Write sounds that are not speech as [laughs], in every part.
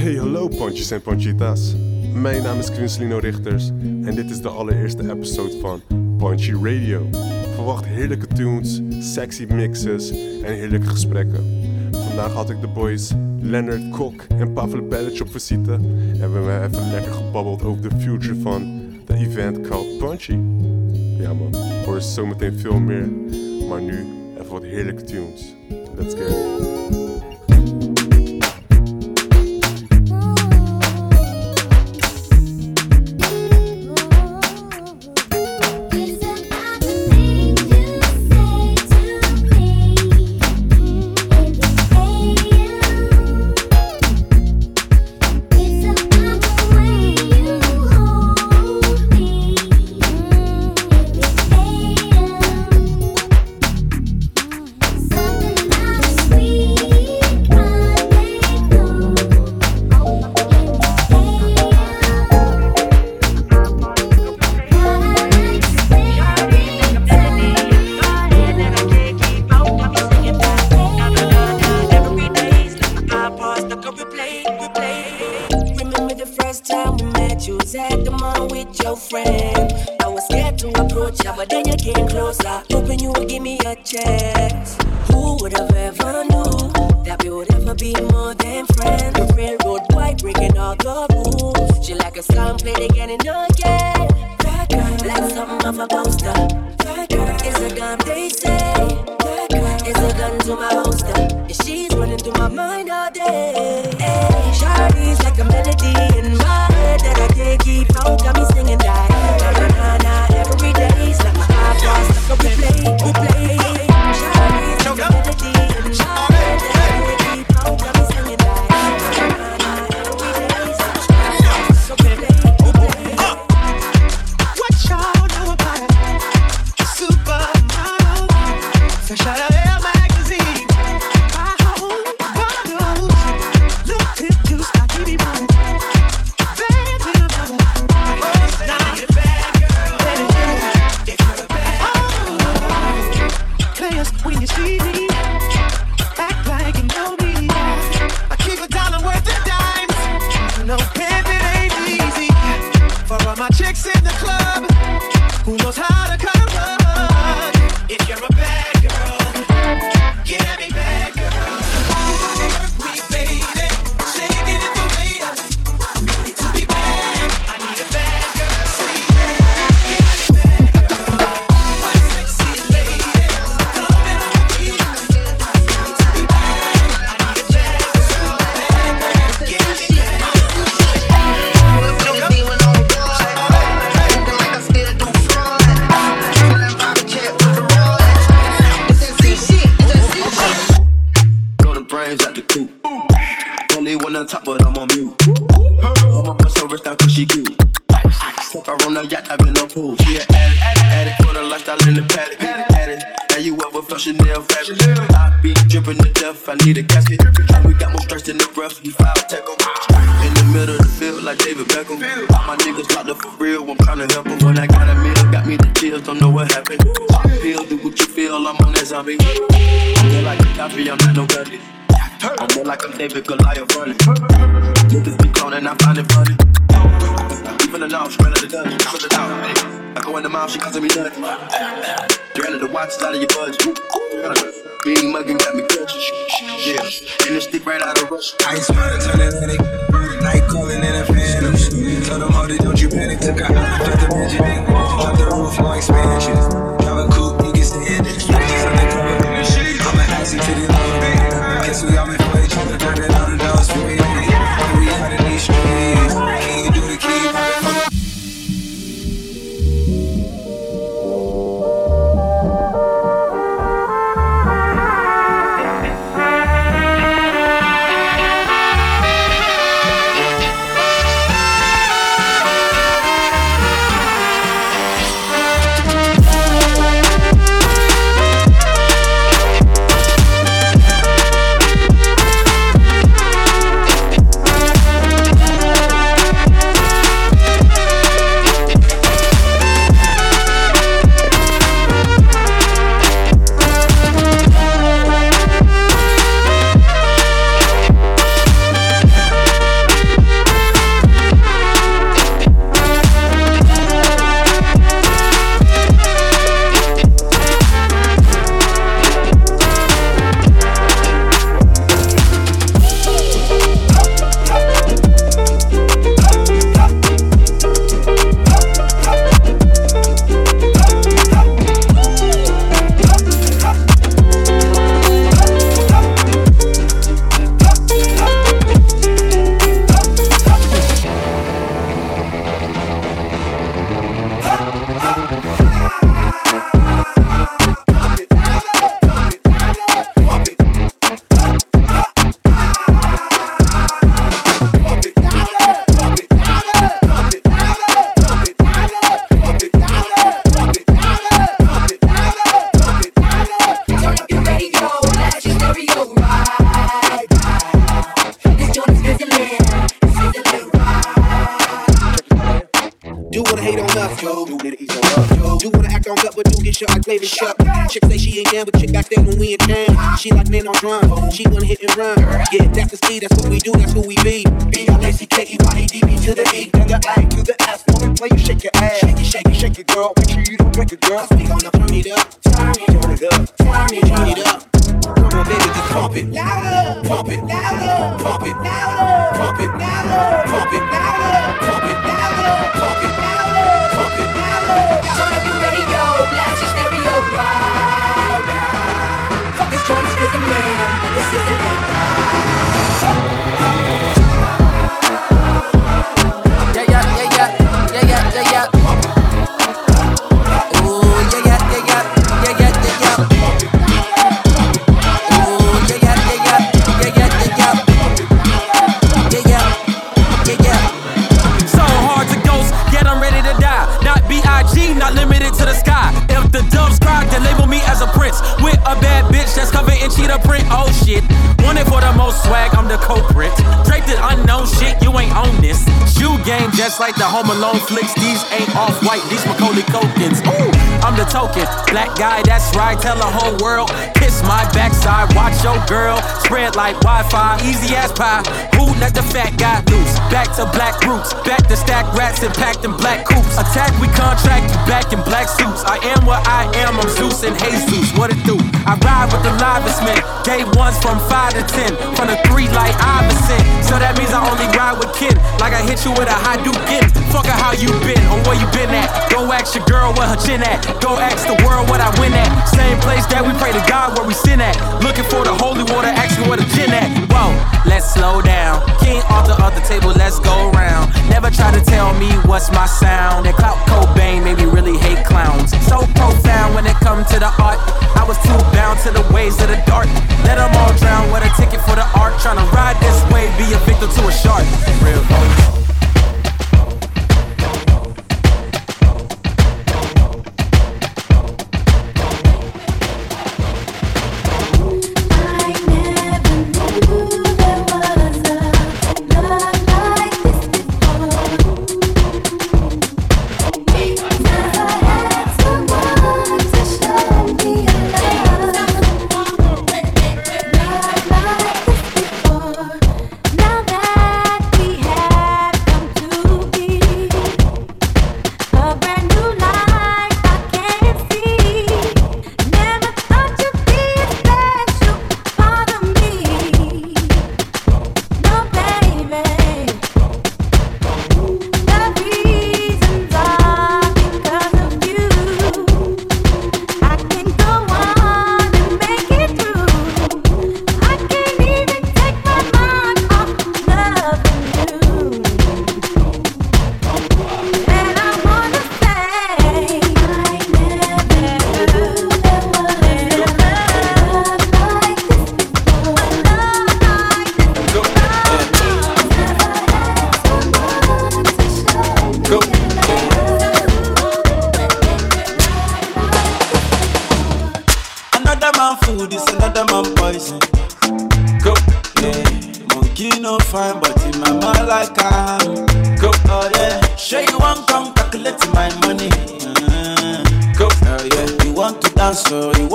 Hey hallo pontjes en ponchitas. Mijn naam is Quincelino Richters en dit is de allereerste episode van Punchy Radio. Verwacht heerlijke tunes, sexy mixes en heerlijke gesprekken. Vandaag had ik de boys Leonard Kok en Pavel Pelletje op visite en we hebben even lekker gebabbeld over de future van de event called Punchy. Ja man, hoor is zometeen veel meer, maar nu even wat heerlijke tunes. Let's go. Niggas be grown and I find it funny. Even the she ran out of the dungeon. Put it out. I go in the mouth, she causing me nuts. You the watch, out of your budget. Being mugging got me clutching. Yeah, and it's stick right out of Russia. Ice water turn Atlantic. Night calling in a phantom. Tell them, hold it, don't you panic. Took a out, just a Benjamin. Drop the roof, no expansion. Do get shot like Flavor Chuck. Chick say she ain't down, but chick got there when we in town. She like men on drum, she wanna hit and run. Yeah, that's the speed, that's what we do, that's who we be. B L A C K E Y A D B to the E, to the A, to the S. Woman, play you shake your ass, shake it, shake it, shake it, girl. Make sure you don't break it, girl. We gonna turn it up, turn it, turn it up, turn it, turn it up. Come on, baby, just pump it. Louder, pump it. Louder, pump it. Louder, pump it. Louder, pump it. Louder, pump it. louder, shit. Wanted for the most swag, I'm the culprit. Draped in unknown shit, you ain't on this. Shoe game just like the Home Alone flicks. These ain't off white, these Macaulay Culkins. Ooh, I'm the token. Black guy, that's right, tell the whole world. Kiss my backside, watch your girl. Spread like Wi Fi, easy as pie. Who let the fat guy loose? Back to black roots, back to stack rats and packed in black coops. Attack, we contract back in black suits. I am what I am, I'm Zeus and Jesus. What it do? I ride with the livest men. Gay ones from 5 to 10, from the 3 like Iverson. So that means I only ride with kin. Like I hit you with a high duke in. Fuck how you been or where you been at. Go ask your girl where her chin at. Go ask the world what I win at. Same place that we pray to God where we sin at. Looking for the holy water, asking where the gin at. Whoa, let's slow down. King Arthur of the table, let's go round. Never try to tell me what's my sound. That Clout Cobain made me really hate clowns. So profound when it come to the art. I was too bound to the ways of the dark. Let them all drown with a ticket for the art. Tryna ride this wave, be a victim to a shark. Real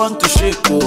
quanto Chico.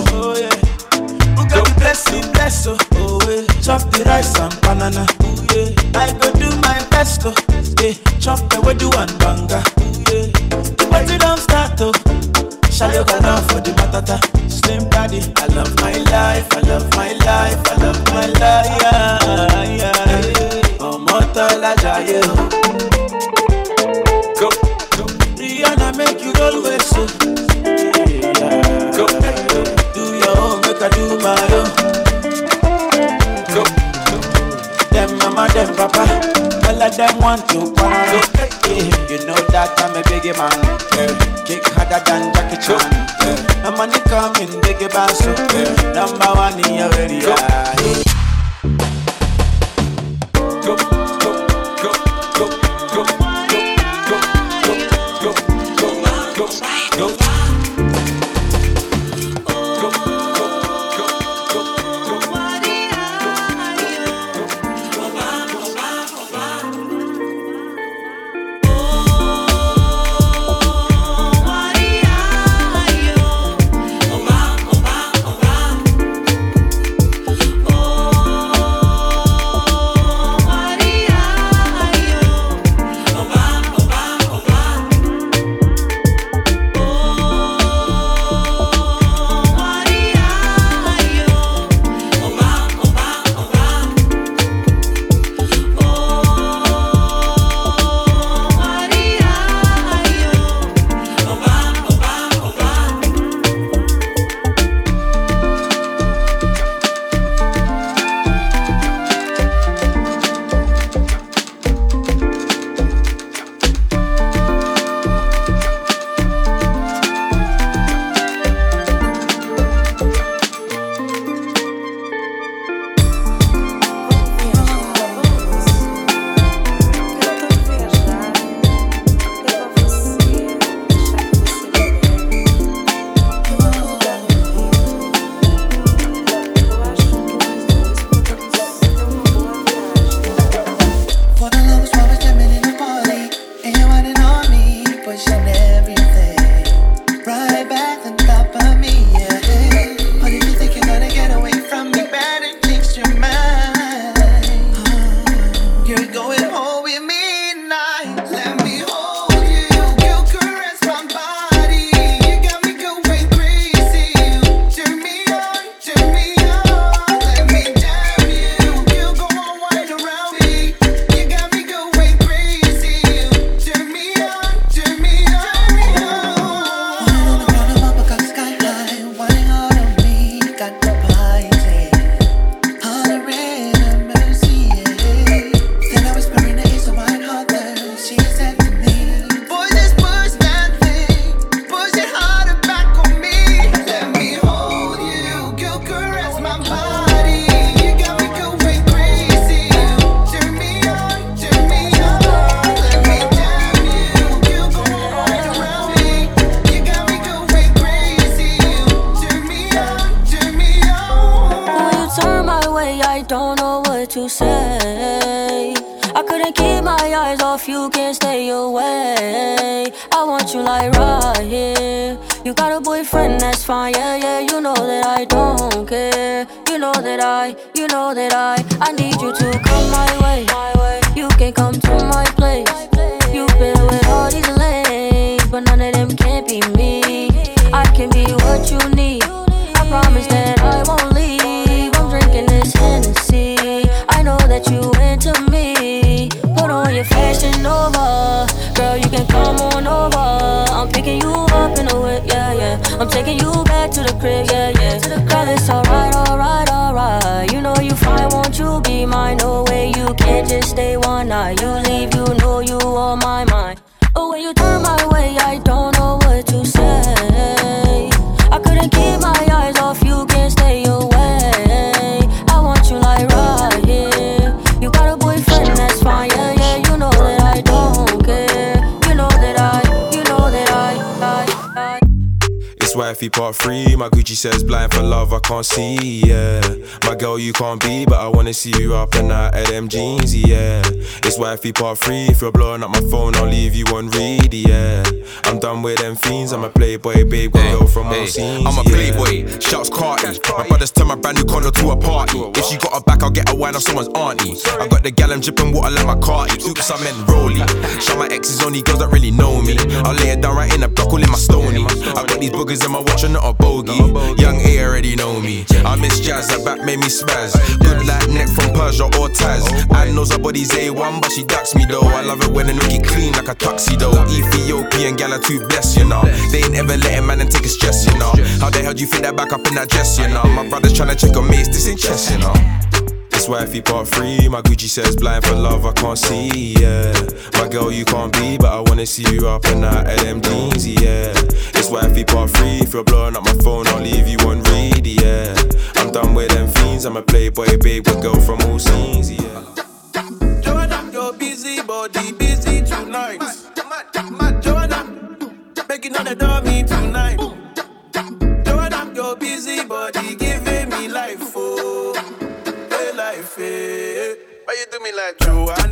Boyfriend, that's fine, yeah, yeah. You know that I don't care. You know that I, you know that I, I need you to come my way. You can come to my place. You've been with all these lanes, but none of them can't be me. I can be what you need. I promise that I won't leave. I'm drinking this Hennessy. I know that you into me. Put on your fashion over, can come on over. I'm picking you up in the whip, yeah, yeah. I'm taking you back to the crib, yeah, yeah. Girl, it's alright, alright, alright. You know you fine, won't you be mine? No way, you can't just stay one night. You leave, you know you on my mind. But when you turn my wifey part three. My Gucci says blind for love, I can't see, yeah. My girl, you can't be, but I wanna see you up and out of them jeans, yeah. It's wifey part three. If you're blowing up my phone, I'll leave you on read, yeah. I'm done with them fiends. I'm a playboy, babe, got girl from all scenes. I'm a yeah. playboy, shouts Carty. My brothers turn my brand new condo to a party. If she got her back, I'll get a wine off someone's auntie. I got the gal, I'm dripping water like my carty. Oops, I meant rolly. Shout my exes only girls that really know me. I'll lay it down right in the block, all in my stony. I got these boogers in my watch and not a bogey. Young A already know me. I miss jazz, that back made me spaz. Good like neck from Persia or Taz. Oh, I knows her body's A1, but she ducks me though. I love it when a nookie clean like a tuxedo. Ethiopian gal are too blessed, you know. They ain't ever letting man and take a stress, you know. How the hell do you fit that back up in that dress, you know? My brother's trying to check on me, this ain't chess, you know. Wifey part three. My Gucci says blind for love, I can't see, yeah. My girl, you can't be, but I wanna see you up out of them jeans, yeah. It's wifey part three. If you're blowing up my phone, I'll leave you on read, yeah. I'm done with them fiends. I'm a playboy, babe, with girl from all scenes, yeah. Joanna, your busy body busy tonight. Joanna, making on the dummy tonight. Joanna, your busy me like you. I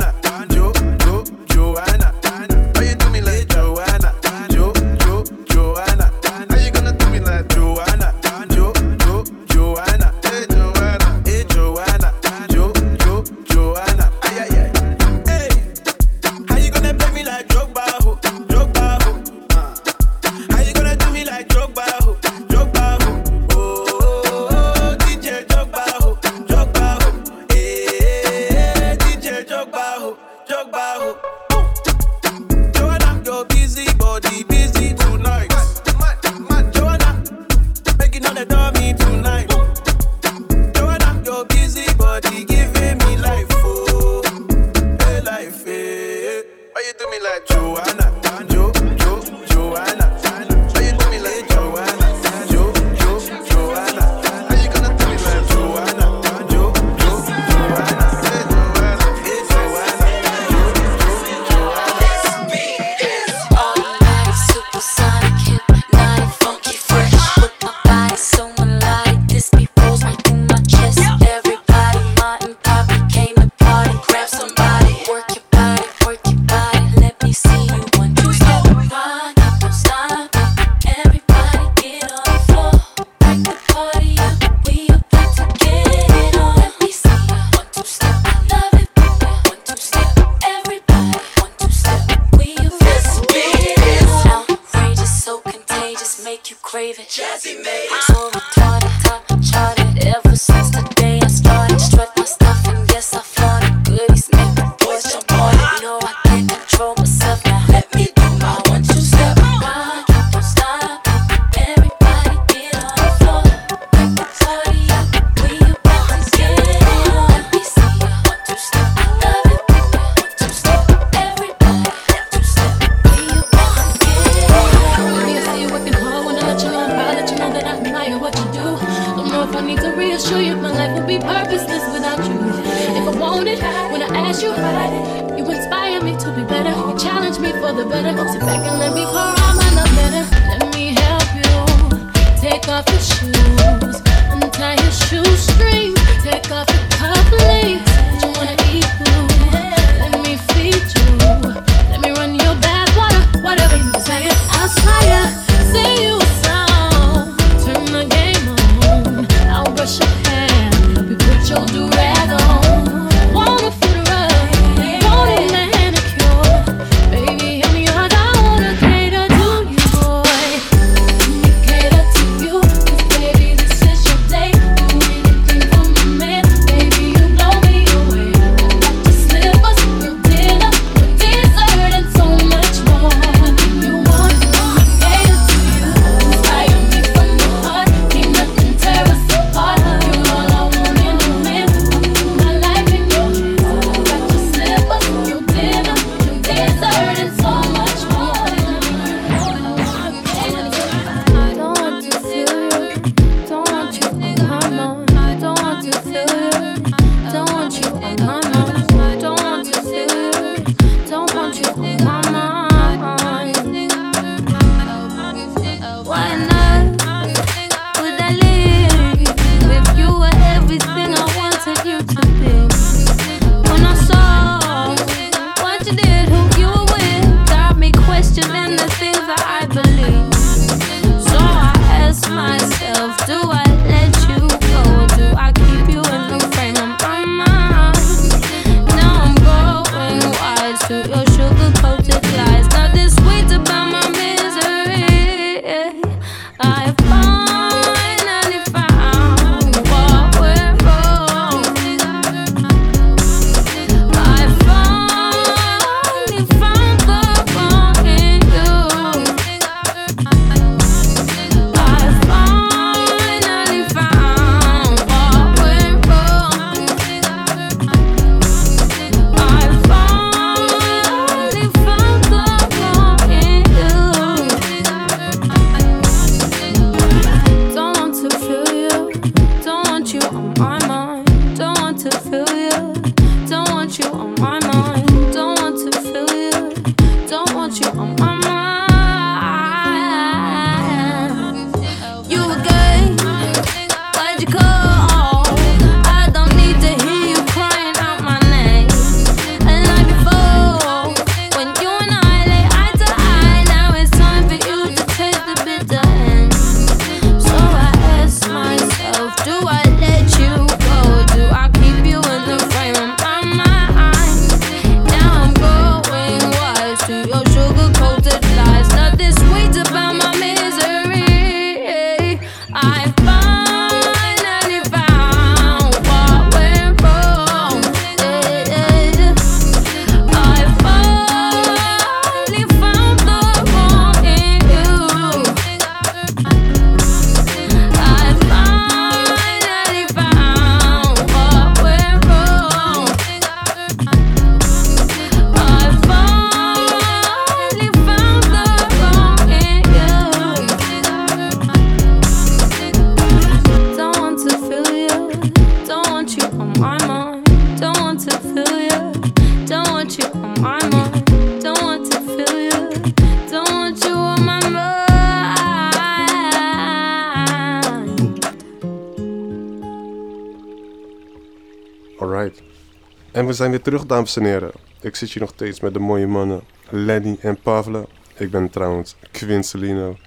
zijn weer terug, dames en heren. Ik zit hier nog steeds met de mooie mannen Lenny en Pavle. Ik ben trouwens Quincelino.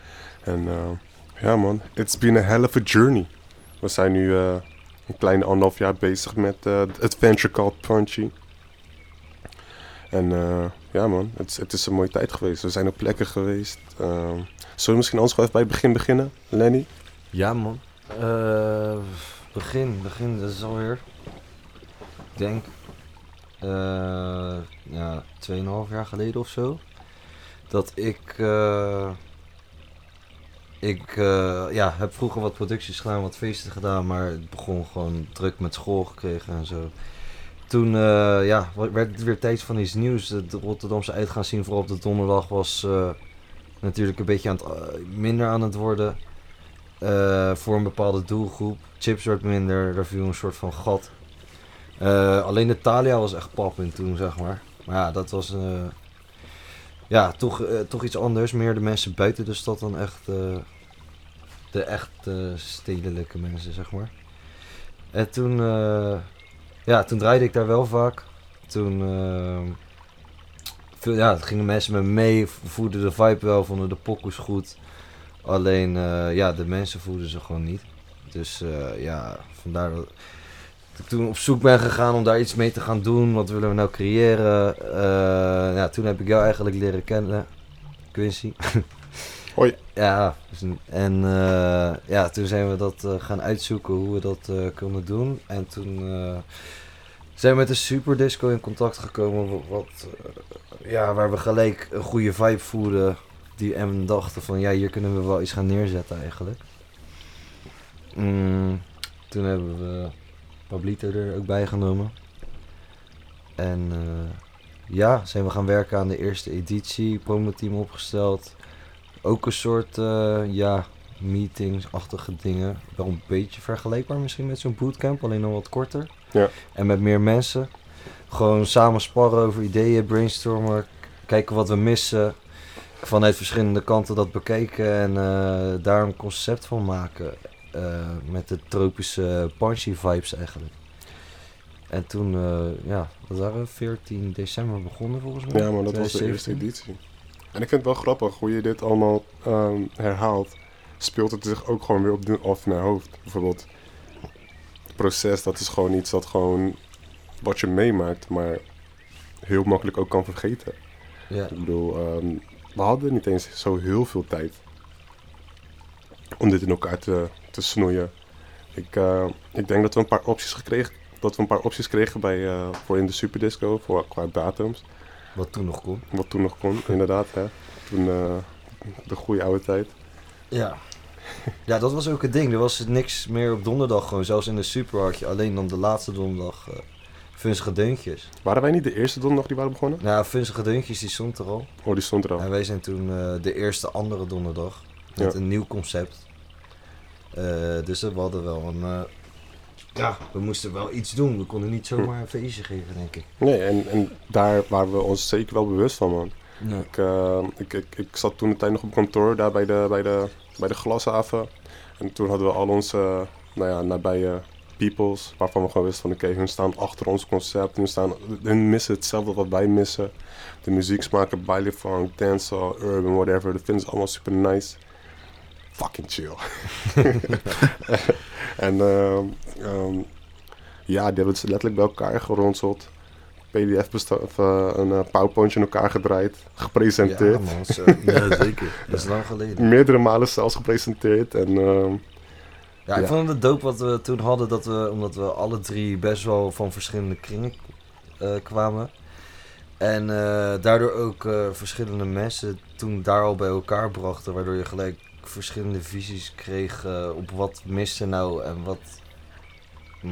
En eh, ja man, it's been a hell of a journey. We zijn nu eh, een kleine anderhalf jaar bezig met eh, adventure called Punchy. En ja man, het, het is een mooie tijd geweest. We zijn op plekken geweest. Zullen we misschien anders gewoon even bij het begin beginnen, Lenny? Ja, man. Begin, begin, dat is alweer. Ik denk. Eh ja, 2,5 jaar geleden of zo. Dat ik. eh, ik eh, ja, heb vroeger wat producties gedaan, wat feesten gedaan, maar het begon gewoon druk met school gekregen en zo. Toen ja, werd het weer tijd van iets nieuws. De Rotterdamse uitgaanszien, vooral op de donderdag, was natuurlijk een beetje aan minder aan het worden. voor een bepaalde doelgroep. Chips werd minder, er viel een soort van gat. Eh, alleen de Thalia was echt pappend toen, zeg maar. Maar ja, dat was eh, ja, toch, eh, toch iets anders. Meer de mensen buiten de stad dan echt de echt stedelijke mensen, zeg maar. En toen, Ja, toen draaide ik daar wel vaak. Toen veel, ja, gingen mensen me mee, voelden de vibe wel, vonden de pokoes goed. Alleen, ja, de mensen voelden ze gewoon niet. Dus ja, vandaar dat ik toen op zoek ben gegaan om daar iets mee te gaan doen. Wat willen we nou creëren? Eh, ja, toen heb ik jou eigenlijk leren kennen, Quincy. [laughs] Hoi. Ja, dus en eh, ja, toen zijn we dat eh, gaan uitzoeken hoe we dat konden doen. En toen zijn we met de Super Disco in contact gekomen. wa- Wat, ja, waar we gelijk een goede vibe voelden. Die, en dachten van ja, hier kunnen we wel iets gaan neerzetten eigenlijk. Mm, toen hebben we Pablito er ook bij genomen. En eh, ja, zijn we gaan werken aan de eerste editie, promoteam opgesteld. Ook een soort, eh, ja, meetingsachtige dingen. Wel een beetje vergelijkbaar misschien met zo'n bootcamp, alleen dan wat korter. Ja. En met meer mensen. Gewoon samen sparren over ideeën, brainstormen, kijken wat we missen. Vanuit verschillende kanten dat bekijken en eh, daar een concept van maken. Eh, met de tropische punchy vibes eigenlijk. En toen, eh, ja, dat waren we 14 december begonnen volgens mij. Ja, maar dat was de 2017. eerste editie. En ik vind het wel grappig hoe je dit allemaal ehm, herhaalt. Speelt het zich ook gewoon weer af naar hoofd. Bijvoorbeeld, het proces, dat is gewoon iets dat gewoon wat je meemaakt, maar heel makkelijk ook kan vergeten. Ja. Ik bedoel, ehm, we hadden niet eens zo heel veel tijd om dit in elkaar te, te snoeien. Ik, eh, ik denk dat we een paar opties gekregen, dat we een paar opties kregen bij, eh, voor in de Superdisco, voor, qua datums. Wat toen nog kon. Wat toen nog kon, inderdaad. Hè. Toen eh, de goede oude tijd. Ja. Ja, dat was ook het ding. Er was niks meer op donderdag gewoon. Zelfs in de super had je alleen dan de laatste donderdag funzige deuntjes. Waren wij niet de eerste donderdag die waren begonnen? Nou, funzige deuntjes die stond er al. Oh, die stond er al. En wij zijn toen de eerste andere donderdag. Met Ja. een nieuw concept. Eh, dus we hadden wel een... eh, ja, we moesten wel iets doen. We konden niet zomaar een feestje geven, denk ik. Nee, en, en daar waren we ons zeker wel bewust van, man. Ja. Ik, eh, ik, ik, ik zat toen de tijd nog op kantoor daar bij de, bij de, bij de glashaven. En toen hadden we al onze eh, nou ja, nabije peoples, waarvan we gewoon wisten van oké, hun staan achter ons concept. Hun, staan, hun missen hetzelfde wat wij missen. De muzieksmaken, baile funk, dancehall, urban, whatever. Dat vinden ze allemaal super nice. Fucking chill. [laughs] en ehm, ehm, ja, die hebben ze letterlijk bij elkaar geronseld. PDF besta- of, eh, een uh, PowerPoint in elkaar gedraaid, gepresenteerd. Ja, man, zo. [laughs] Ja, zeker. Dat is lang geleden. Meerdere malen zelfs gepresenteerd. En, ehm, Ja, ik Ja. vond het dope wat we toen hadden, dat we, omdat we alle drie best wel van verschillende kringen eh, kwamen. En eh, daardoor ook eh, verschillende mensen toen daar al bij elkaar brachten, waardoor je gelijk verschillende visies kreeg eh, op wat miste nou en wat,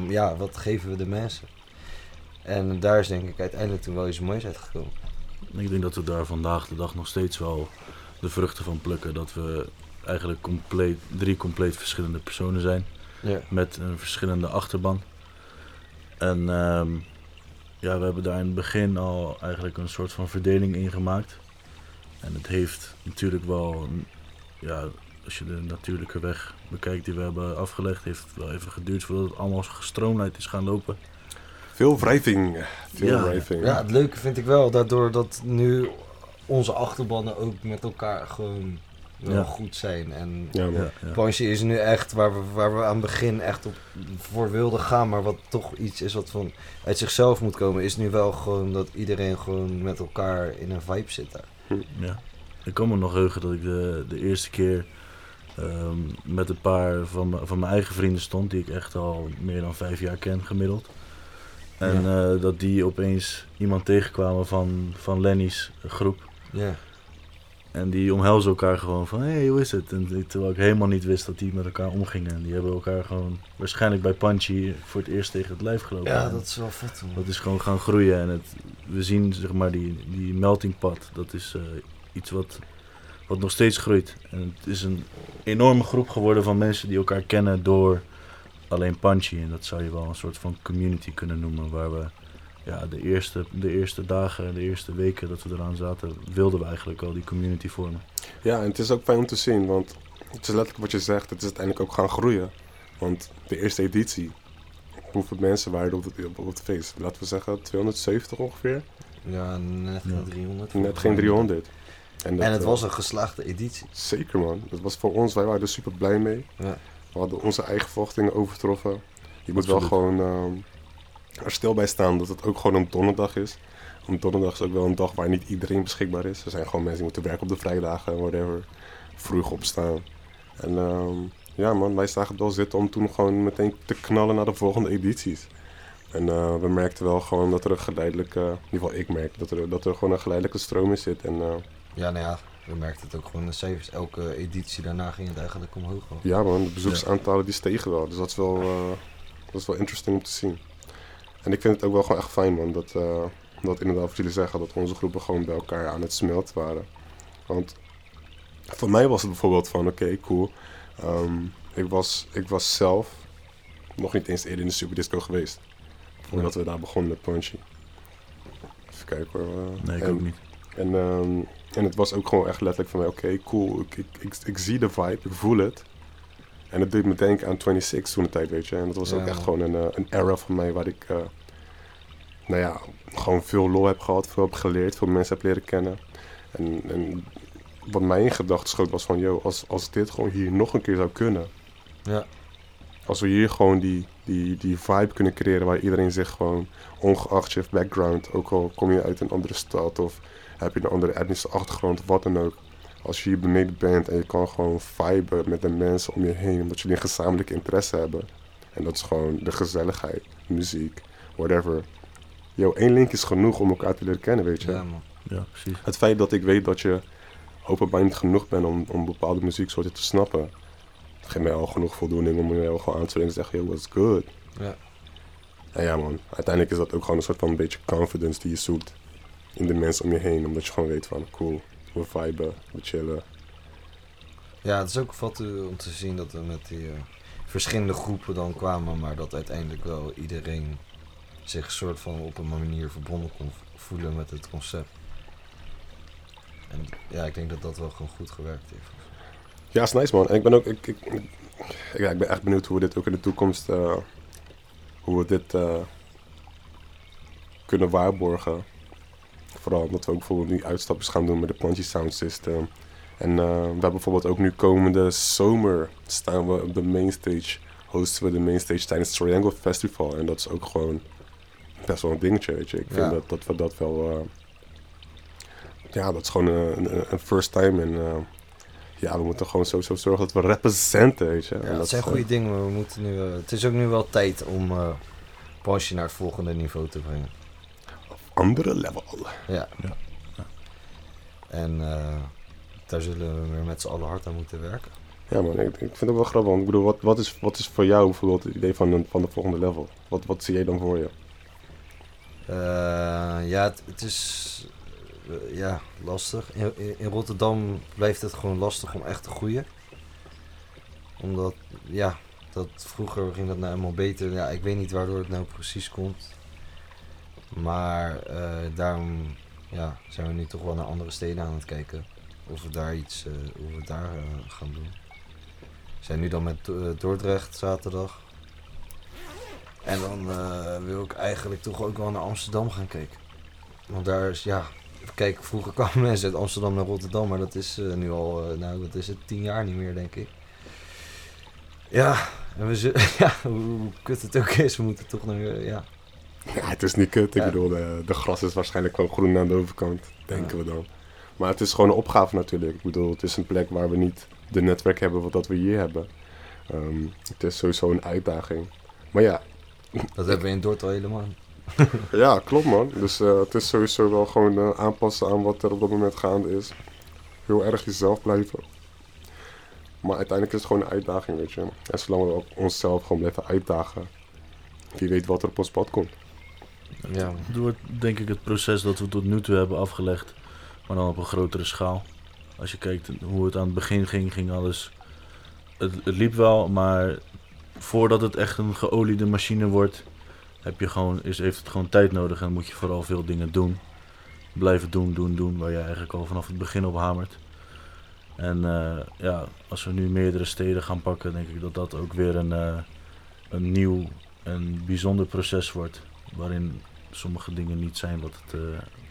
ja, wat geven we de mensen. En daar is denk ik uiteindelijk toen wel iets moois uitgekomen. Ik denk dat we daar vandaag de dag nog steeds wel de vruchten van plukken. Dat we eigenlijk compleet, drie compleet verschillende personen zijn. Ja. Met een verschillende achterban. En ehm, ja, we hebben daar in het begin al eigenlijk een soort van verdeling in gemaakt. En het heeft natuurlijk wel, een- ja, als je de natuurlijke weg bekijkt die we hebben afgelegd, heeft het wel even geduurd voordat het allemaal gestroomlijnd is gaan lopen. veel wrijving. Veel Ja. wrijving. Ja, het leuke vind ik wel, daardoor dat nu onze achterbannen ook met elkaar gewoon wel Ja. goed zijn. En Ja, is nu echt waar we, waar we aan het begin echt op voor wilden gaan, maar wat toch iets is wat van uit zichzelf moet komen, is nu wel gewoon dat iedereen gewoon met elkaar in een vibe zit daar. Ja. Ik kan me nog heugen dat ik de, de eerste keer ehm, met een paar van, mijn- van mijn eigen vrienden stond, die ik echt al meer dan vijf jaar ken gemiddeld. En eh, dat die opeens iemand tegenkwamen van, van Lenny's groep. Ja. En die omhelzen elkaar gewoon van, hé, hey, hoe is het? En die- terwijl ik helemaal niet wist dat die met elkaar omgingen. En die hebben elkaar gewoon waarschijnlijk bij Panchi voor het eerst tegen het lijf gelopen. Ja, En dat is wel vet. man. dat is gewoon gaan groeien. En het, we zien zeg maar die, die melting pot. Dat is eh, iets wat, wat nog steeds groeit. En het is een enorme groep geworden van mensen die elkaar kennen door alleen Panchi. En dat zou je wel een soort van community kunnen noemen. Waar we ja, de, eerste, de eerste dagen, de eerste weken dat we eraan zaten, wilden we eigenlijk al die community vormen. Ja, en het is ook fijn om te zien, want het is letterlijk wat je zegt, het is uiteindelijk ook gaan groeien. Want de eerste editie, hoeveel mensen waren er op het, op, op het feest? Laten we zeggen 270 ongeveer. Ja, net geen 300. Net geen 300. En dat, het eh, was een geslaagde editie. Zeker man. Dat was voor ons, wij waren er super blij mee. Ja. We hadden onze eigen verwachtingen overtroffen. Je moet wel gewoon ehm, er stil bij staan dat het ook gewoon een donderdag is. Een donderdag is ook wel een dag waar niet iedereen beschikbaar is. Er zijn gewoon mensen die moeten werken op de vrijdagen en whatever. Vroeg opstaan. En ehm, ja man, wij zagen het wel zitten om toen gewoon meteen te knallen naar de volgende edities. En eh, we merkten wel gewoon dat er een geleidelijke, in ieder geval ik merk, dat er, dat er gewoon een geleidelijke stroom in zit. En eh, Ja, nou ja, we merkten het ook gewoon in de cijfers. Elke editie daarna ging het eigenlijk omhoog. Ja man, de bezoeksaantallen die stegen wel. Dus dat is wel, eh, dat is wel interesting om te zien. En ik vind het ook wel gewoon echt fijn man, dat, eh, dat inderdaad wat jullie zeggen, dat onze groepen gewoon bij elkaar aan het smelten waren. Want voor mij was het bijvoorbeeld van, oké, cool. Ehm, ik, was, ik was zelf nog niet eens eerder in de Superdisco geweest. Voordat we daar begonnen met Punchy. Even kijken hoor. Nee, ik en- ook niet. En, ehm, en het was ook gewoon echt letterlijk van mij, oké, cool, ik, ik, ik, ik zie de vibe, ik voel het. En het deed me denken aan 26 toen de tijd, weet je. En dat was ook echt gewoon een, eh, een era van mij waar ik, eh, nou ja, gewoon veel lol heb gehad, veel heb geleerd, veel mensen heb leren kennen. En, en wat mij in gedachten schoot was van, yo, als, als dit gewoon hier nog een keer zou kunnen. Ja. Als we hier gewoon die, die, die vibe kunnen creëren waar iedereen zich gewoon, ongeacht je background, ook al kom je uit een andere stad of heb je een andere etnische achtergrond of wat dan ook. Als je hier beneden bent en je kan gewoon viben met de mensen om je heen, omdat jullie een gezamenlijke interesse hebben. En dat is gewoon de gezelligheid, muziek, whatever. Yo, één link is genoeg om elkaar te leren kennen, weet je. Ja, man. Ja, precies. Het feit dat ik weet dat je open-minded genoeg bent om, om bepaalde muzieksoorten te snappen, geeft mij al genoeg voldoening om je wel gewoon aan te en te zeggen, yo, what's good? Ja. En ja man, uiteindelijk is dat ook gewoon een soort van een beetje confidence die je zoekt in de mensen om je heen. Omdat je gewoon weet van, cool, we viben, we chillen. Ja, het is ook wat eh, om te zien dat we met die eh, verschillende groepen dan kwamen, maar dat uiteindelijk wel iedereen zich soort van op een manier verbonden kon voelen met het concept. En ja, ik denk dat dat wel gewoon goed gewerkt heeft. Ja, is nice man. En ik ben ook, ik, ik, ik- ja, ik ben echt benieuwd hoe we dit ook in de toekomst, eh, hoe we dit kunnen waarborgen. Vooral omdat we ook bijvoorbeeld nu uitstapjes gaan doen met de Punchy Sound System. En eh, we hebben bijvoorbeeld ook nu komende zomer staan we op de mainstage, hosten we de mainstage tijdens het Triangle Festival. En dat is ook gewoon best wel een dingetje, weet je. Ik vind Ja. dat, dat we dat wel, eh, ja, dat is gewoon een, een, first time. En eh, ja, we moeten gewoon sowieso zorgen dat we representen, weet je. En Ja, dat zijn goede dingen, maar we moeten nu, het is ook nu wel tijd om eh Porsche naar het volgende niveau te brengen. Andere level. Ja. Ja. En eh, daar zullen we weer met z'n allen hard aan moeten werken. Ja man, ik, ik vind het wel grappig. Want ik bedoel, wat, wat, is, wat is voor jou bijvoorbeeld het idee van, van de volgende level? Wat, wat zie jij dan voor je? Eh, ja, het, het is eh, ja, lastig. In, in- in Rotterdam blijft het gewoon lastig om echt te groeien. Omdat, ja, dat, vroeger ging dat nou helemaal beter. Ja, ik weet niet waardoor het nou precies komt. Maar eh, daarom ja, zijn we nu toch wel naar andere steden aan het kijken. Of we daar iets eh, hoe we daar eh, gaan doen. We zijn nu dan met Dordrecht zaterdag. En dan wil ik eigenlijk toch ook wel naar Amsterdam gaan kijken. Want daar is, ja, kijk, vroeger [laughs] kwamen mensen uit Amsterdam naar Rotterdam, maar dat is nu al, nou, dat is het tien jaar niet meer, denk ik. Ja, en we [laughs] ja, hoe, kut het ook is, we moeten toch naar, ja. Ja, het is niet kut. Ik bedoel, de, de gras is waarschijnlijk gewoon groen aan de overkant, denken we dan. Maar het is gewoon een opgave natuurlijk. Ik bedoel, het is een plek waar we niet de netwerk hebben wat dat we hier hebben. Ehm, het is sowieso een uitdaging. Maar ja, Dat hebben we in Dordt al helemaal. [laughs] ja, klopt man. Dus eh, het is sowieso wel gewoon eh, aanpassen aan wat er op dat moment gaande is. Heel erg jezelf blijven. Maar uiteindelijk is het gewoon een uitdaging, weet je. En zolang we ook onszelf gewoon blijven uitdagen, wie weet wat er op ons pad komt. Ja, wordt denk ik het proces dat we tot nu toe hebben afgelegd, maar dan op een grotere schaal. Als je kijkt hoe het aan het begin ging, ging alles. Het, het liep wel, maar voordat het echt een geoliede machine wordt, heb je gewoon, is, heeft het gewoon tijd nodig en moet je vooral veel dingen doen. Blijven doen, doen, doen, waar je eigenlijk al vanaf het begin op hamert. En eh, ja, als we nu meerdere steden gaan pakken, denk ik dat dat ook weer een, eh, een nieuw een bijzonder proces wordt. Waarin sommige dingen niet zijn wat het. eh,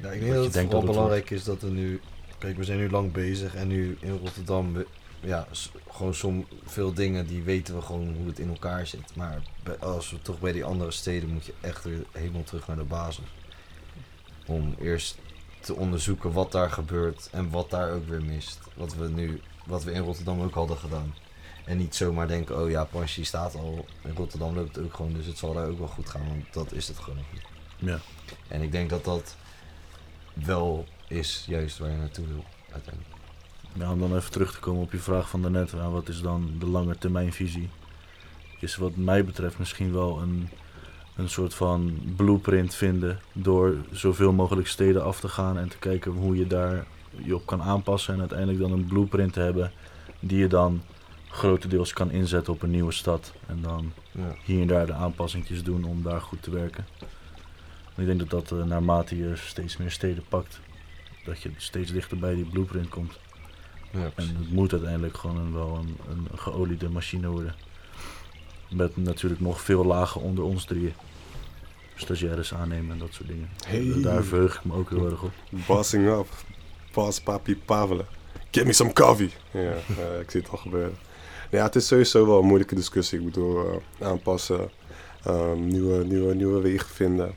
Ja, ik wat denk je dat het denkt vooral het belangrijk is dat er nu... Kijk, we zijn nu lang bezig en nu in Rotterdam... we- Ja, gewoon som, veel dingen die weten we gewoon hoe het in elkaar zit. Maar bij- als we toch bij die andere steden moet je echt weer helemaal terug naar de basis. Om eerst te onderzoeken wat daar gebeurt en wat daar ook weer mist. Wat we nu, wat we in Rotterdam ook hadden gedaan. En niet zomaar denken, oh ja, Panchi staat al. In Rotterdam loopt het ook gewoon, dus het zal daar ook wel goed gaan. Want dat is het gewoon nog niet. Ja. En ik denk dat dat wel is juist waar je naartoe wil uiteindelijk. Ja, om dan even terug te komen op je vraag van daarnet, wat is dan de lange termijnvisie? Is wat mij betreft misschien wel een, een soort van blueprint vinden door zoveel mogelijk steden af te gaan en te kijken hoe je daar je op kan aanpassen en uiteindelijk dan een blueprint te hebben die je dan grotendeels kan inzetten op een nieuwe stad en dan Ja. hier en daar de aanpassingjes doen om daar goed te werken. En ik denk dat dat eh, naarmate je steeds meer steden pakt, dat je steeds dichter bij die blueprint komt. Ja, en het moet uiteindelijk gewoon een, wel een, een geoliede machine worden. Met natuurlijk nog veel lagen onder ons drieën. Stagiaires aannemen en dat soort dingen. Hey. Daar verheug ik me ook heel erg op. Bossing up. Boss papi Pavle. Give me some coffee. Ja, eh, ik zie het al gebeuren. Ja, het is sowieso wel een moeilijke discussie. Ik bedoel, eh, aanpassen, ehm, nieuwe, nieuwe, nieuwe wegen vinden.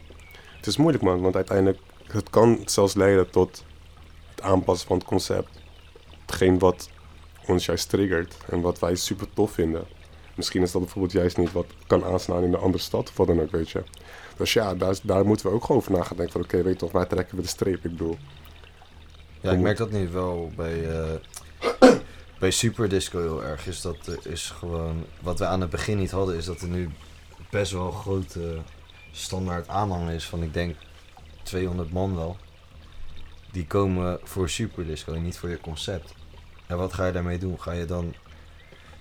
Het is moeilijk man, want uiteindelijk het kan zelfs leiden tot het aanpassen van het concept. Hetgeen wat ons juist triggert en wat wij super tof vinden. Misschien is dat bijvoorbeeld juist niet wat kan aanslaan in een andere stad of wat dan ook, weet je. Dus ja, daar, daar moeten we ook gewoon over na gaan denken van oké, weet je toch, waar trekken we de streep? Ik bedoel, Ja, ik merk dat nu wel bij, eh bij Super Disco heel erg. Is dat is gewoon, wat we aan het begin niet hadden, is dat er nu best wel grote standaard aanhang is van, ik denk, 200 man wel. Die komen voor Super Disco en niet voor je concept. En wat ga je daarmee doen? Ga je dan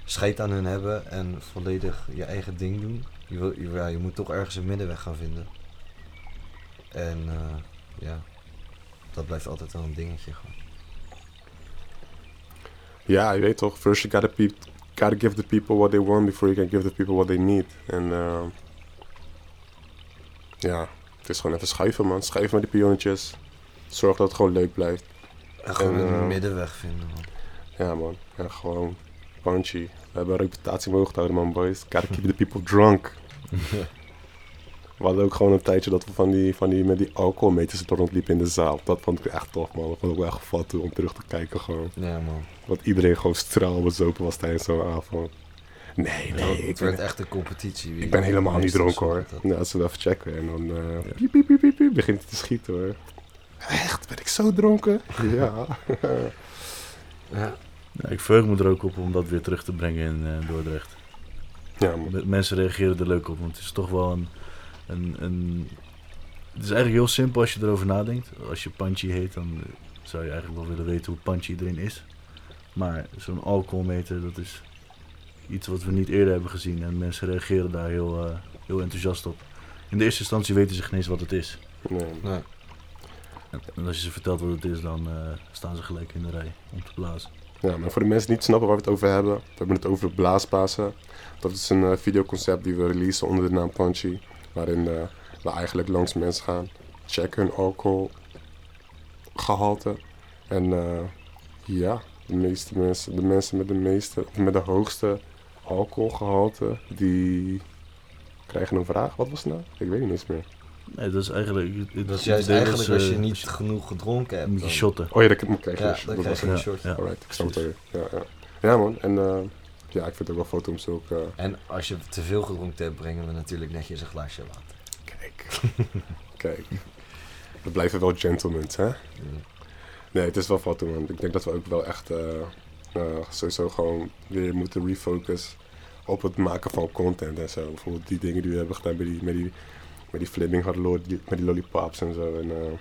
scheid aan hun hebben en volledig je eigen ding doen? Je, wil, je moet toch ergens een middenweg gaan vinden. En eh, ja, dat blijft altijd wel een dingetje gewoon. Ja, je weet toch, first you gotta, pe- gotta give the people what they want before you can give the people what they need. En eh, ja, het is gewoon even schuiven man, schuiven met die pionnetjes. Zorg dat het gewoon leuk blijft. En gewoon En, een eh, middenweg vinden man. Ja man, ja, gewoon punchy. We hebben een reputatie omhoog te houden man boys. Gotta keep the people drunk. [laughs] We hadden ook gewoon een tijdje dat we van die, van die, met die alcoholmeters er rondliepen in de zaal. Dat vond ik echt tof man. Dat vond ik wel echt gevat om terug te kijken gewoon. Ja man. Want iedereen gewoon straal bezopen was tijdens zo'n avond. Nee, nee. Ja, ik het ben, werd echt een competitie. wie- ik ben helemaal niet dronken hoor. Nou, als we even checken en dan eh piep, piep, piep, piep, piep, begint het te schieten hoor. Echt, ben ik zo dronken? [laughs] ja. Ja. Ja, ik verheug me er ook op om dat weer terug te brengen in eh, Dordrecht. Ja, man. Me- Mensen reageren er leuk op, want het is toch wel een, een, een... Het is eigenlijk heel simpel als je erover nadenkt. Als je Panchi heet, dan zou je eigenlijk wel willen weten hoe Panchi erin is. Maar zo'n alcoholmeter, dat is iets wat we niet eerder hebben gezien. En mensen reageren daar heel, eh, heel enthousiast op. In de eerste instantie weten ze geen eens wat het is. Nee. Nee. En als je ze vertelt wat het is, dan eh, staan ze gelijk in de rij om te blazen. Ja, maar voor de mensen die niet snappen waar we het over hebben, we hebben het over Blaaspasen. Dat is een eh, videoconcept die we releasen onder de naam Punchy. Waarin eh, we eigenlijk langs mensen gaan, checken hun alcoholgehalte. En eh, ja, de meeste mensen, de mensen met de, meeste, met de hoogste alcoholgehalte, die krijgen een vraag. Wat was het nou? Ik weet niet eens meer. Nee, dat is eigenlijk... het- Dat is juist eigenlijk als je eh, niet genoeg gedronken hebt. Moet je shotten. Oh ja, dat dan krijg je Ja, een shot. dan Dat krijg je was een het. short. Ja. Alright, ik snap het weer. Ja, ja. ja man, en eh, ja, ik vind het ook wel foto om zulke... En als je te veel gedronken hebt, brengen we natuurlijk netjes een glaasje water. Kijk. [laughs] Kijk. We blijven wel gentlemen, hè? Nee, het is wel foto, man. Ik denk dat we ook wel echt eh, eh, sowieso gewoon weer moeten refocus op het maken van content en zo. Bijvoorbeeld die dingen die we hebben gedaan met die, met die, met die flipping hard lord, die- met die lollipops en zo. En, eh,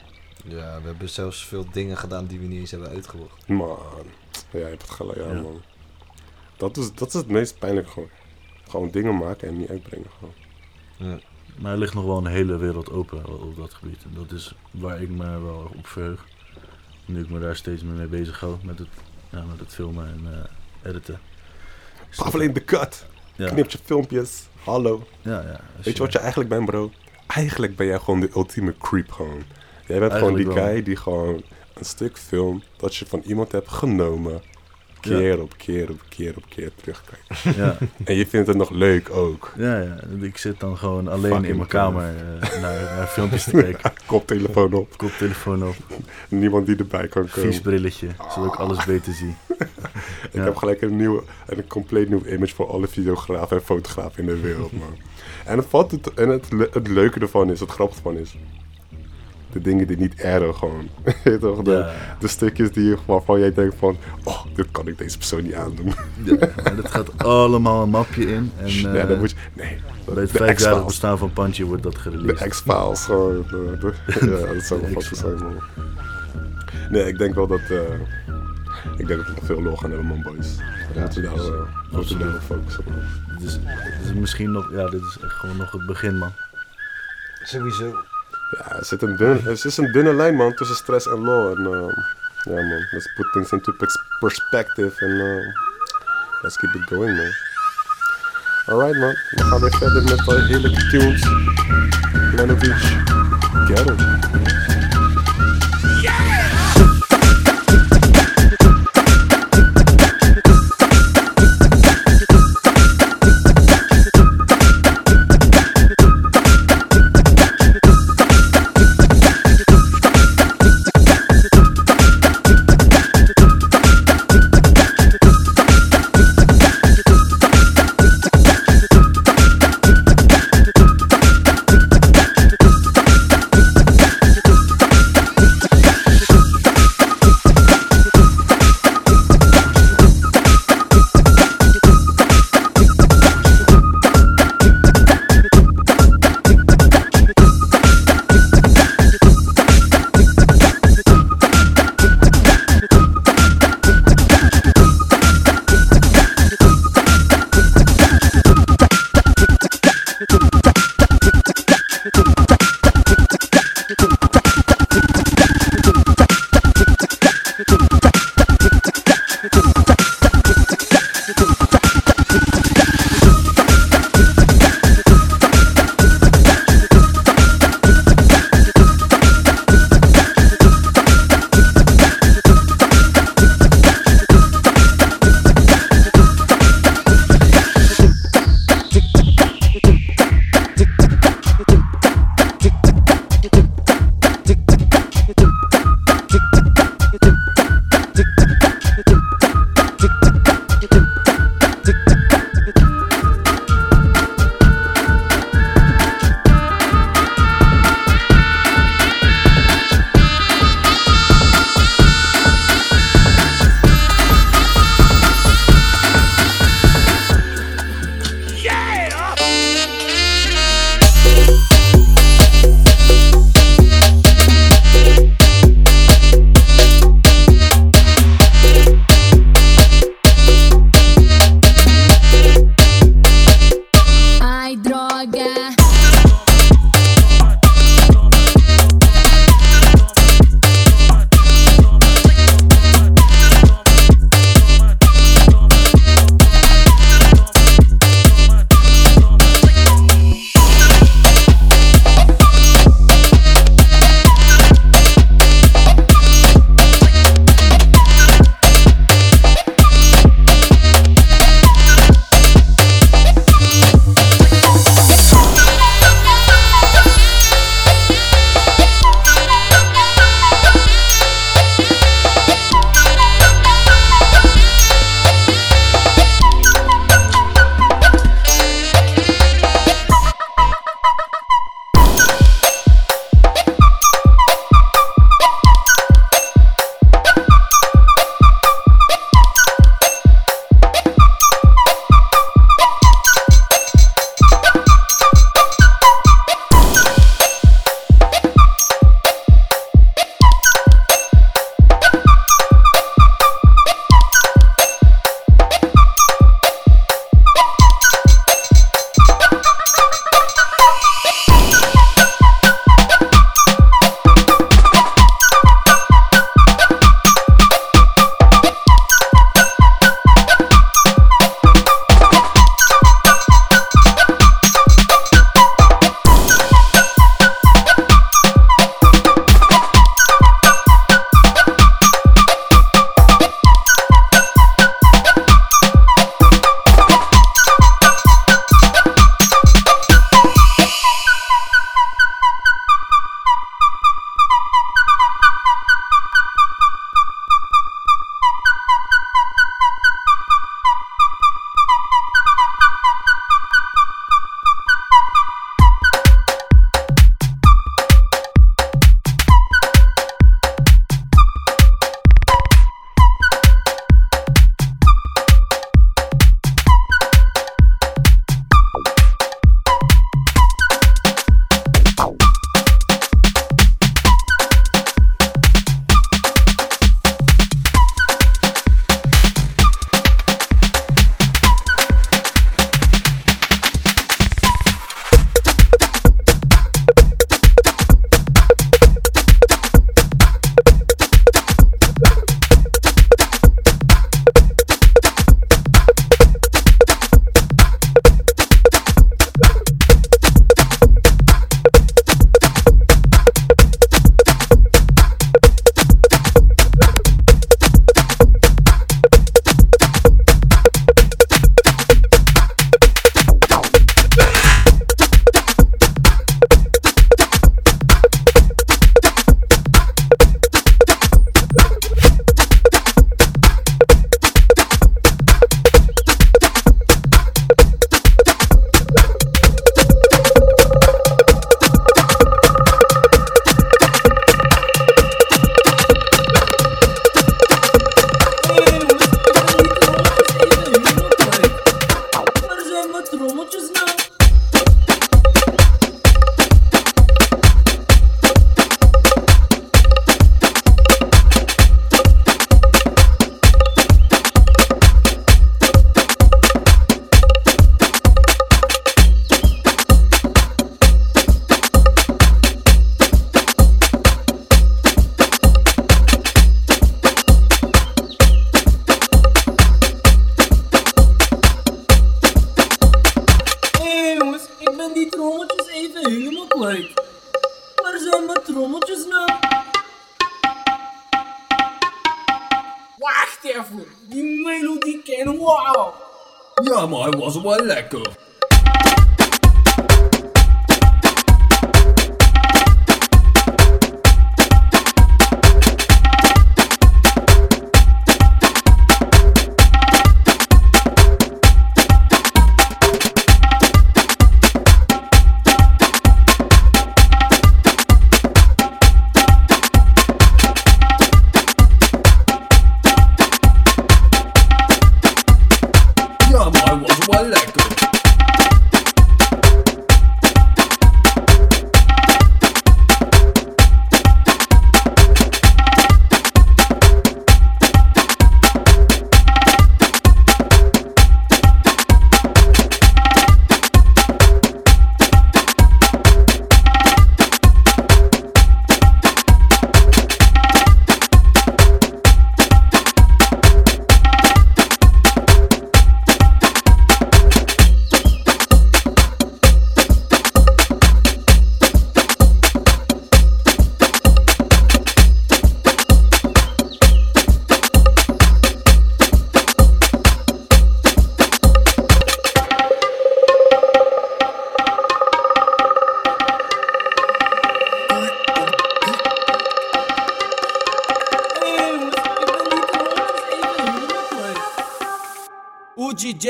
Ja, we hebben zelfs veel dingen gedaan die we niet eens hebben uitgebracht. man, ja, je hebt het gelijk, ja, Ja. man. Dat is, dat is het meest pijnlijk gewoon. Gewoon dingen maken en niet uitbrengen gewoon. Ja. Maar er ligt nog wel een hele wereld open op dat gebied. En dat is waar ik me wel op verheug. Nu ik me daar steeds meer mee bezig hou met het, ja, met het filmen en eh, editen. Pavle in de cut! Ja. knipt je filmpjes. Hallo. Ja, ja. Weet je wat je eigenlijk bent, bro? Eigenlijk ben jij gewoon de ultieme creep gewoon. Jij bent gewoon die wel. guy die gewoon een stuk film dat je van iemand hebt genomen. Keer op keer op keer op keer terugkijkt. Ja. En je vindt het nog leuk ook. Ja, ja. Ik zit dan gewoon alleen Fucking in mijn kamer eh, [laughs] naar, naar filmpjes te kijken. Koptelefoon op. Koptelefoon op. Niemand die erbij kan komen. Vies brilletje, zodat ik alles beter zie. [laughs] Ik Ja. heb gelijk een, nieuwe, een compleet nieuw image voor alle videografen en fotografen in de wereld, man. en het, valt het, en het, het leuke ervan is, het grappige ervan is, de dingen die niet erren gewoon. [laughs] Weet toch? De, Ja. de stukjes die je, waarvan jij denkt van, oh, dit kan ik deze persoon niet aandoen. Ja, en dat gaat allemaal een mapje in. En, eh, moet je- nee, bij het de vijfjarig bestaan van Panchi wordt dat De gereleased. X-Files, gewoon. de- de- ja, dat [laughs] zou wel fucking zijn, man. Nee, ik denk wel dat, eh, ik denk dat we nog veel lol gaan hebben, man, boys. Ja, moeten we daar, eh, daarop focussen, man. Dit is, dit is misschien nog, ja, dit is echt gewoon nog het begin, man. Sowieso. Ja, er, zit een dun, er is een dunne lijn, man, tussen stress en lol. En, eh, ja, man, let's put things into perspective en eh, let's keep it going, man. Alright, man. We gaan weer verder met uh, heerlijke tunes. Planet Beach. Get 'em.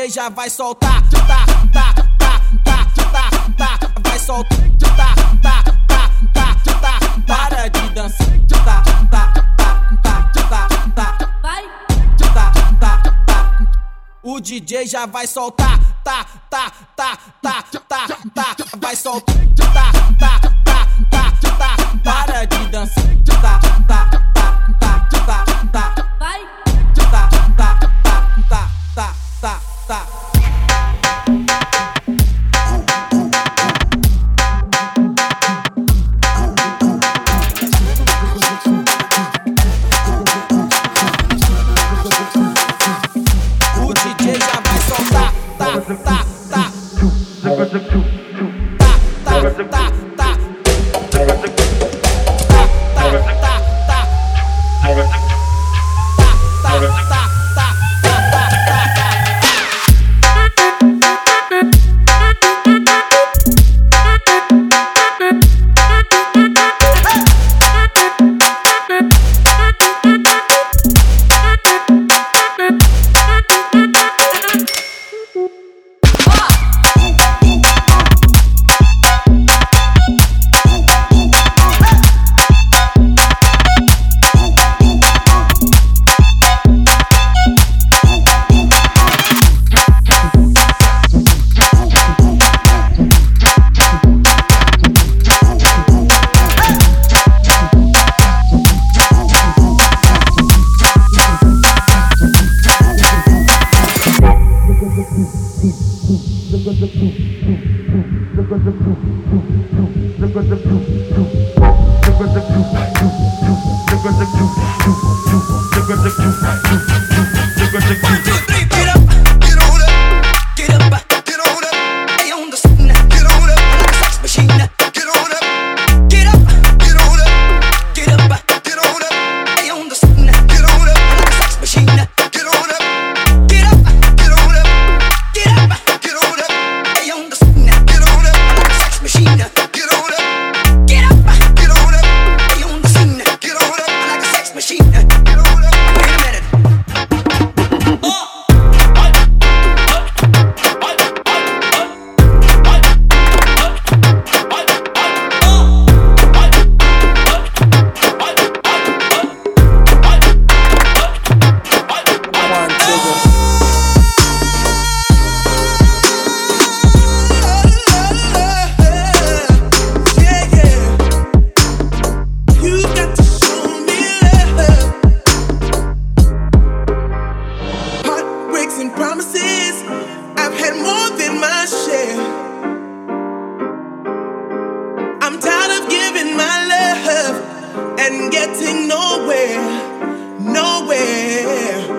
Já vai soltar. Tá, tá, tá, tá, tá, tá, vai soltar. Tá, tá, tá, tá, tá, para de dançar. Tá, tá, tá, tá, tá, tá, vai. Tá, tá, tá, o DJ já vai soltar. getting nowhere, nowhere.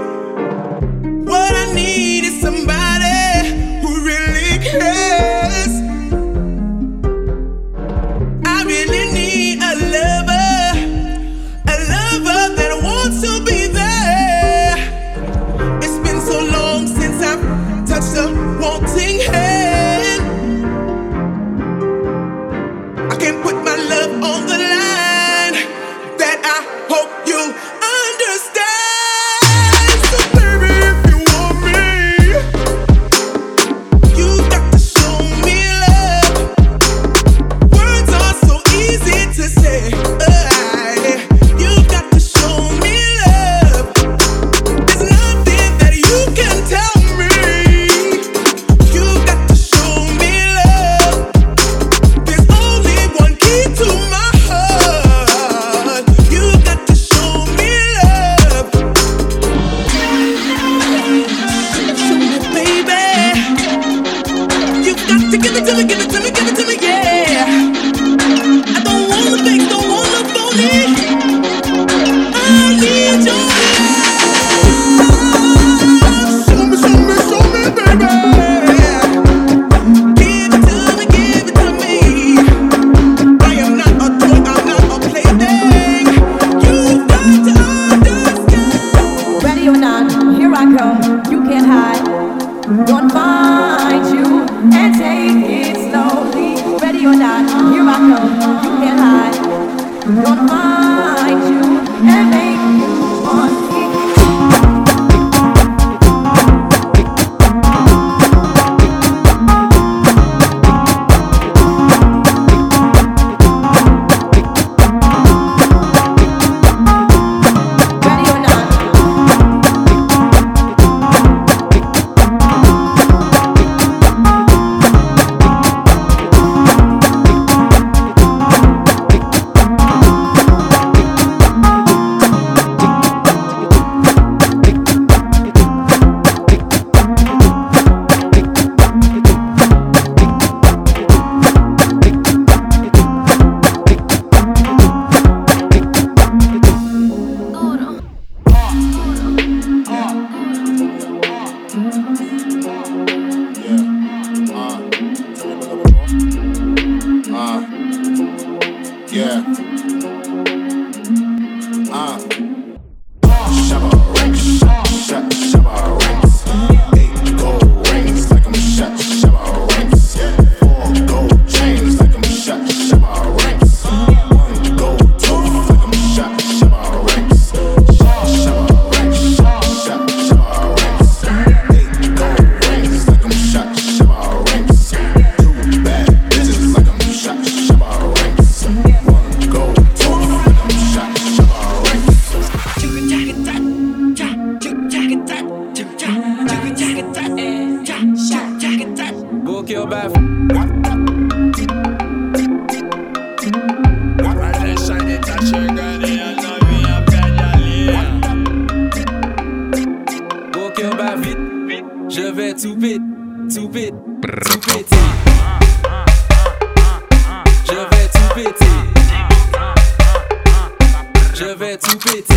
Je vais tout péter.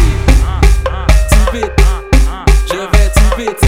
Tout péter. Je vais tout péter.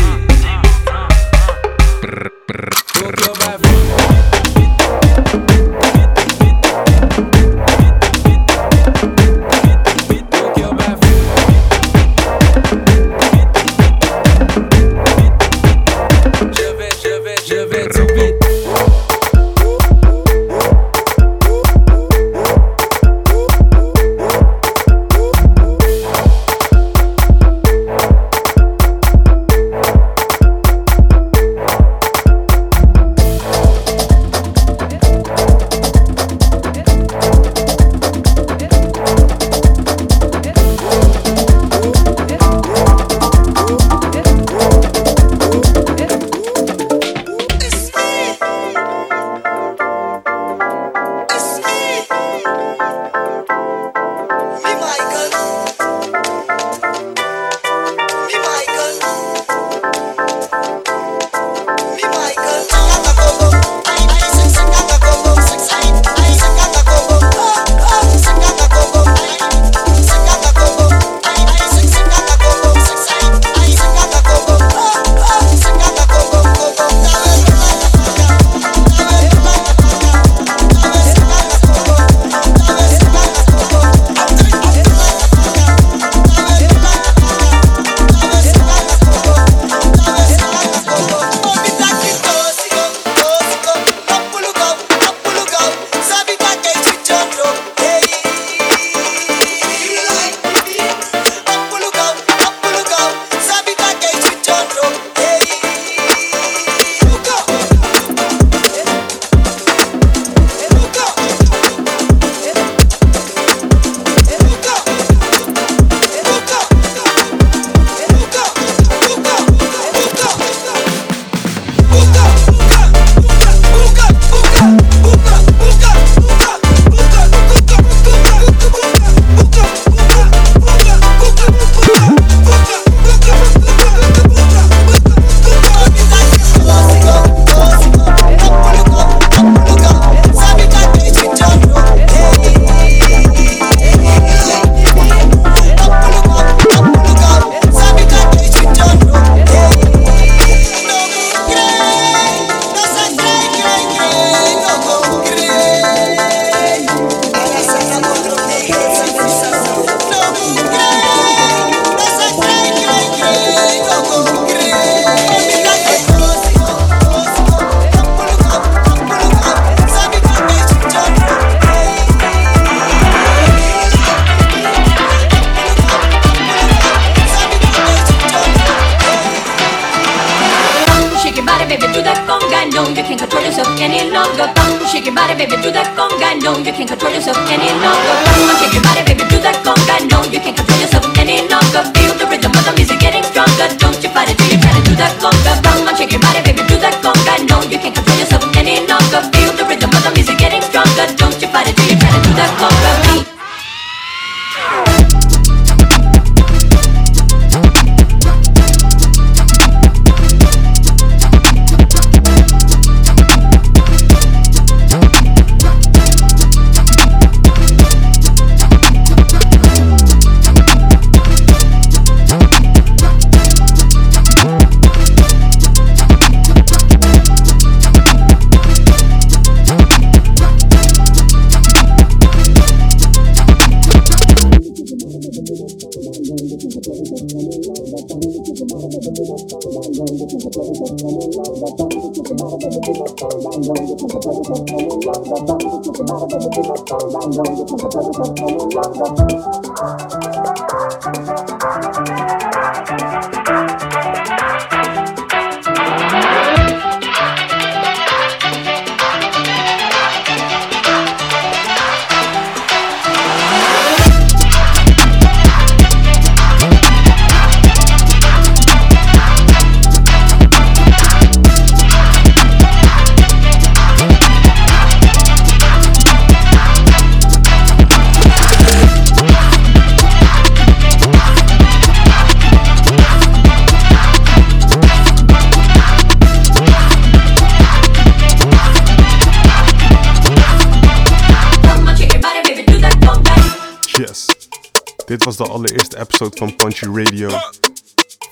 Van Punchy Radio.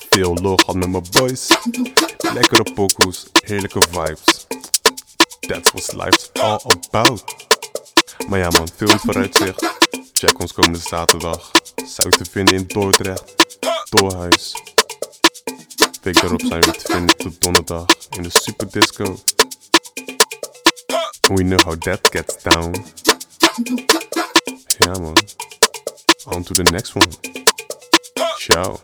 Veel gehad met mijn boys. Lekkere pokoes, heerlijke vibes. That's what life's all about. Maar ja man, veel vooruitzicht. Check ons komende zaterdag. Zou te vinden in Dordrecht, Doorhuis. Week daarop zijn we te vinden tot donderdag in de Super Disco. We know how that gets down. Ja man. On to the next one. Ciao.